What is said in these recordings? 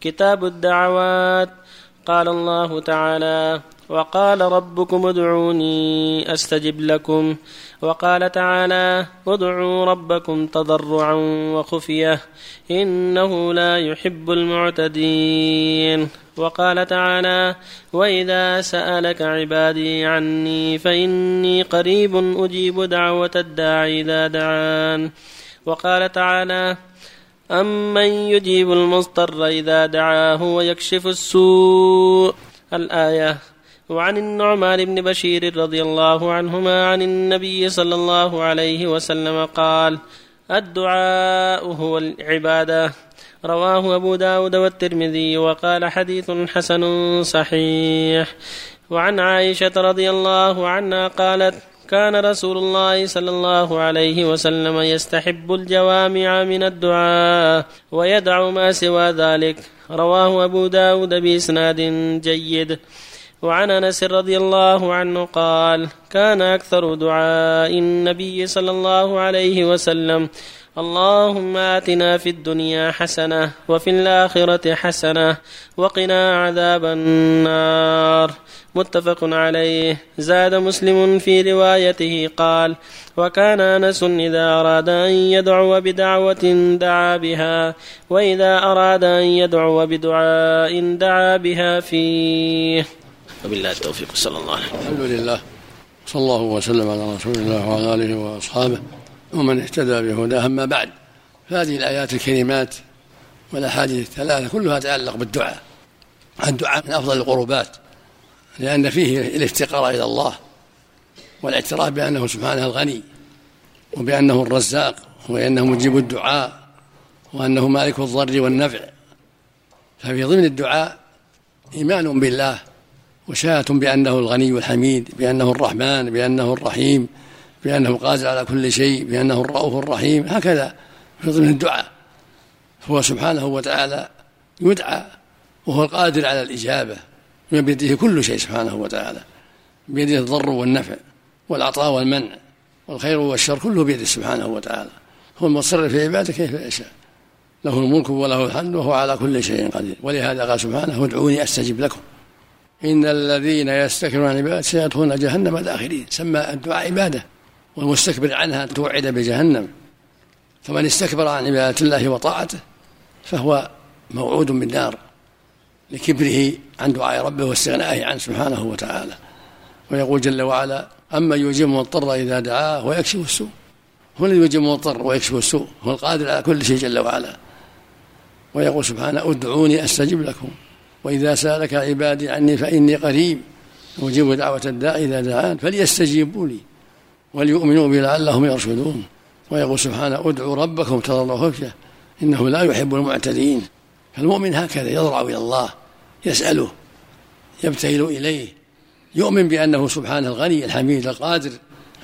كتاب الدعوات. قال الله تعالى وقال ربكم ادعوني أستجب لكم. وقال تعالى ادعوا ربكم تضرعا وخفية إنه لا يحب المعتدين. وقال تعالى وإذا سألك عبادي عني فإني قريب أجيب دعوة الداعي إذا دعان. وقال تعالى أمن يجيب المضطر إذا دعاه ويكشف السوء. الآية وعن النعمان بن بشير رضي الله عنهما عن النبي صلى الله عليه وسلم قال الدعاء هو العبادة. رواه أبو داود والترمذي وقال حديث حسن صحيح. وعن عائشة رضي الله عنها قالت كان رسول الله صلى الله عليه وسلم يستحب الجوامع من الدعاء ويدع ما سوى ذلك. رواه أبو داود بإسناد جيد. وعن أنس رضي الله عنه قال كان أكثر دعاء النبي صلى الله عليه وسلم. اللهم آتنا في الدنيا حسنة وفي الآخرة حسنة وقنا عذاب النار. متفق عليه. زاد مسلم في روايته قال وكان أنس إذا أراد أن يدعو بدعوة دعا بها وإذا أراد أن يدعو بدعاء دعا بها فيه. وبالله التوفيق صلى الله عليه وسلم. الحمد لله صلى الله وسلم على رسول الله وعلى آله وأصحابه ومن اهتدى بهداه. أما بعد فهذه الآيات الكريمات والأحاديث الثلاثة كلها تتعلق بالدعاء. الدعاء من أفضل القربات. لأن فيه الافتقار إلى الله والاعتراف بأنه سبحانه الغني وبأنه الرزاق وانه مجيب الدعاء وأنه مالك الضر والنفع. ففي ضمن الدعاء إيمان بالله وشهادة بأنه الغني الحميد بأنه الرحمن بأنه الرحيم بأنه قادر على كل شيء بأنه الرؤوف الرحيم. هكذا في ضمن الدعاء. هو سبحانه وتعالى يدعى وهو القادر على الإجابة. بيده كل شيء سبحانه وتعالى بيده الضر والنفع والعطاء والمنع والخير والشر كله بيده سبحانه وتعالى. هو المصرف في عبادة كيف يشاء. له الملك وله الحمد وهو على كل شيء قدير. ولهذا قال سبحانه ادعوني أستجب لكم. إن الذين يستكبرون عن عبادة سيدخلون جهنم داخلين. سمى الدعاء عبادة والمستكبر عنها توعد بجهنم. فمن استكبر عن عبادة الله وطاعته فهو موعود بالنار. لكبره عن دعاء ربه واستغنائه عنه سبحانه وتعالى. ويقول جل وعلا أما يجيب المضطر إذا دعاه ويكشف السوء. هو الذي يجيب المضطر ويكشف السوء. هو القادر على كل شيء جل وعلا. ويقول سبحانه أدعوني أستجب لكم. وإذا سألك عبادي عني فإني قريب. أجيب دعوة الداع إذا دعان فليستجيبوا لي. وليؤمنوا بي لعلهم يرشدون. ويقول سبحانه أدعوا ربكم تضرعوا خفية إنه لا يحب المعتدين. فالمؤمن هكذا يضرع إلى الله. يسأله يبتهل إليه يؤمن بأنه سبحانه الغني الحميد القادر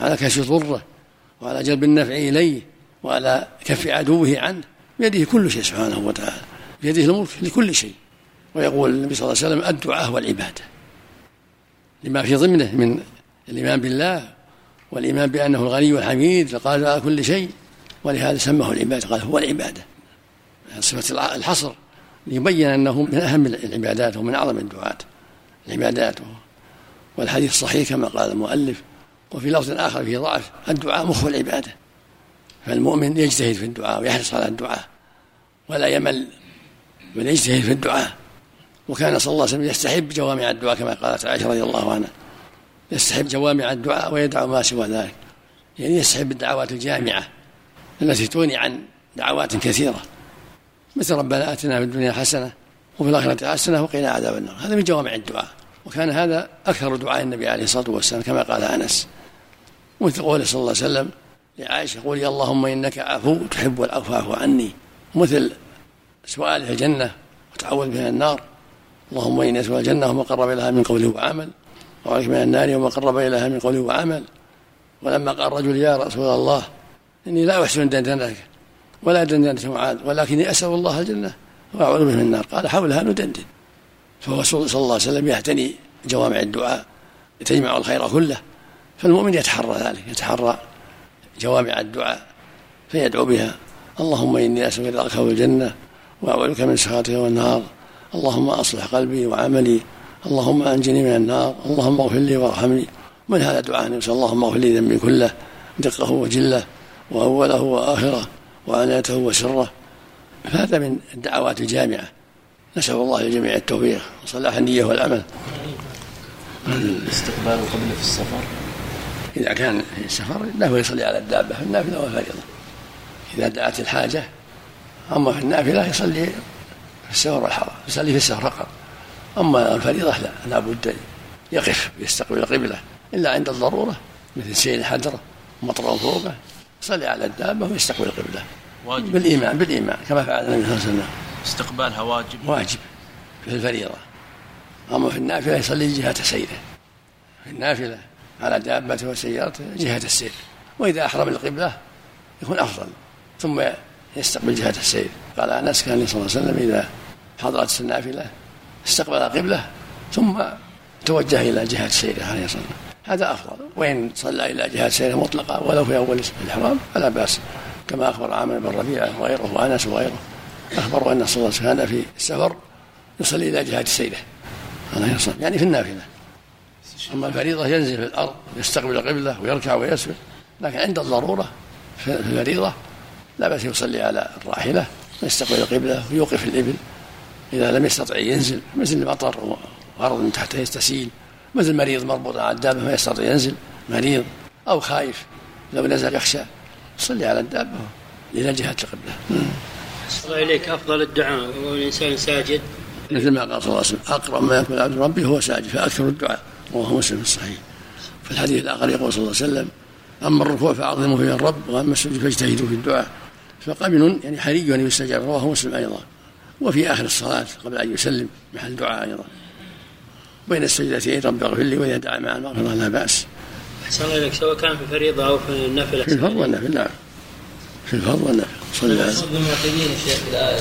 على كشف ضره وعلى جلب النفع إليه وعلى كف عدوه عنه. بيده كل شيء سبحانه وتعالى بيده الملك لكل شيء. ويقول النبي صلى الله عليه وسلم الدعاء والعبادة لما في ضمنه من الإيمان بالله والإيمان بأنه الغني الحميد القادر على كل شيء ولهذا سماه العبادة قال هو العبادة. صفة الحصر. ليبين أنه من أهم العبادات ومن أعظم الدعاة العبادات. والحديث صحيح كما قال المؤلف وفي لفظ آخر فيه ضعف الدعاء مخ العبادة. فالمؤمن يجتهد في الدعاء ويحرص على الدعاء ولا يمل بل يجتهد في الدعاء. وكان صلى الله عليه وسلم يستحب جوامع الدعاء كما قالت عائشة رضي الله عنها. يستحب جوامع الدعاء ويدعو ما سوى ذلك. يعني يستحب الدعوات الجامعة التي تغني عن دعوات كثيرة. مثل ربنا آتنا في الدنيا حسنة وفي الآخرة حسنة وقنا عذاب النار. هذا من جوامع الدعاء. وكان هذا أكثر دعاء النبي عليه الصلاة والسلام كما قال أنس. مثل قوله صلى الله عليه وسلم لعائشة قولي اللهم إنك عفو تحب العفو فاعف عني. مثل سؤاله الجنة وتعوذ من النار اللهم إني اسال الجنة وما قرب إليها من قول وعمل وعليك من النار وما قرب إليها من قول وعمل. ولما قال الرجل يا رسول الله إني لا أحسن دندنك ولا دندنة معاذ ولكني أسأل الله الجنة وأعوذ به من النار. قال حولها ندندن. فهو صلى الله عليه وسلم يعتني جوامع الدعاء تجمع الخير كله فالمؤمن يتحرى ذلك يتحرى جوامع الدعاء فيدعو بها. اللهم إني أسألك رضاك والجنة وأعوذ بك من سخطك والنار. اللهم أصلح قلبي وعملي. اللهم أنجني من النار. اللهم اغفر لي وارحمني. من هذا دعاء؟ يقول اللهم اغفر لي ذنبي كله دقه وجله وأوله وآخره. وعناته وسره فهذا من الدعوات الجامعة. نسأل الله للجميع التوفيق وصلاح النية والعمل الاستقبال قبل في السفر؟ إذا كان في السفر له يصلي على الدابة في النافلة والفريضة إذا دعت الحاجة أما في النافلة يصلي في السفر والحرم يصلي في السفر فقط. أما الفريضة لا لابد يقف يستقبل القبلة إلا عند الضرورة مثل سيل الحدرة مطر فوقه. يصلي على الدابة ويستقبل القبلة. واجب. بالإيمان بالإيمان كما فعل النبي صلى الله عليه وسلم. استقبالها واجب؟ واجب. في الفريضة. أما في النافلة يصلي جهة سيره. في النافلة على دابته وسيارته جهة السير. وإذا أحرم القبلة يكون أفضل. ثم يستقبل جهة السير. قال أنس كان صلى الله عليه وسلم إذا حضرت النافلة استقبل القبلة ثم توجه إلى جهة سيره عليه الصلاة والسلام. هذا أفضل. وإن صلى إلى جهة سيرة مطلقة ولو في أول الإحرام فلا بأس. كما أخبر عامر بن ربيعة وغيره وأنس وغيره. أخبروا أن صلى الله عليه وسلم كان في السفر يصلي إلى جهة الصلاة يعني في النافلة. أما الفريضة ينزل في الأرض يستقبل القبلة ويركع ويسجد. لكن عند الضرورة في الفريضة لا بأس يصلي على الراحلة ويستقبل القبلة ويوقف الإبل. إذا لم يستطع ينزل مثل المطر وأرض من تحته يستسيل. مثل مريض مربوط على الدابة ما يستطيع ينزل. مريض أو خايف لو نزل يخشى يصلي على الدابة إلى جهة القبلة. الله إليك أفضل الدعاء والإنسان ساجد. مثل ما قال صلى الله عليه وسلم أقرب ما يكون عبد ربه هو ساجد فأكثر الدعاء رواه مسلم في الصحيح. في الحديث الآخر يقول صلى الله عليه وسلم أما الركوع فأعظموا فيه الرب وأما السجود فاجتهدوا في الدعاء. فقبل يعني حري أن يستجاب رواه مسلم أيضا. وفي آخر الصلاة قبل أن يسلم محل دعاء أيضا. بين السجدتين رب اغفر لي دعا مع المغفرة لا بأس. أحسن الله سواء كان في الفريضة أو في النافلة في الفرض والنافل نعم. في الفرض والنافل صلى الله عليه وسلم المعتدين شيخ الآية.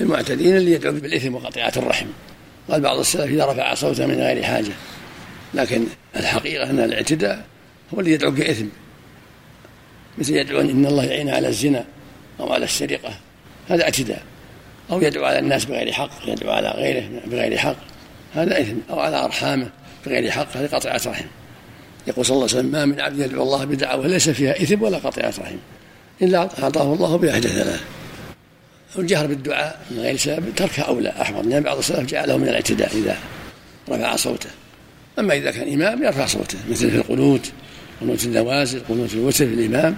المعتدين اللي يدعو بالإثم وقطيعة الرحم. قال بعض السلف إذا رفع صوته من غير حاجة. لكن الحقيقة أن الاعتداء هو الذي يدعو بإثم. مثل يدعو إن الله يعين على الزنا أو على السرقة. هذا اعتداء. أو يدعو على الناس بغير حق يدعو على غيره بغير حق. هذا إثم أو على أرحامه بغير حق هذه قطيعة رحم. يقول صلى الله عليه وسلم ما من عبد يدعو الله بدعوة ليس فيها إثم ولا قطيعة رحم إلا أعطاه الله بإحدى ثلاث. الجهر بالدعاء من غير سبب تركه أولى أحمد لأن بعض السلف جعله من الاعتداء إذا رفع صوته. أما إذا كان إمام يرفع صوته مثل في القنوت قنوت النوازل قنوت الوتر الإمام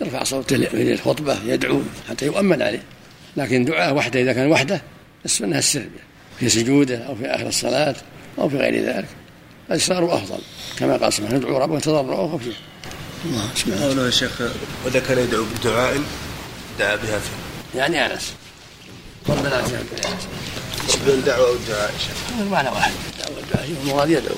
يرفع صوته في الخطبة يدعو حتى يؤمن عليه. لكن دعاء وحده إذا كان وحده السنة السر في سجوده أو في آخر الصلاة أو في غير ذلك. الإسرار أفضل كما قال سبحانه ندعو ربه تضرعا وخفيا الله سبحانه قوله يا شيخ وإذا كان يدعو بدعاء دعا بها فيه. يعني أنس. ربنا اتنا بين دعوة والدعاء يا شيخ؟ المعنى واحد. الدعوة والدعاء المراد يدعو.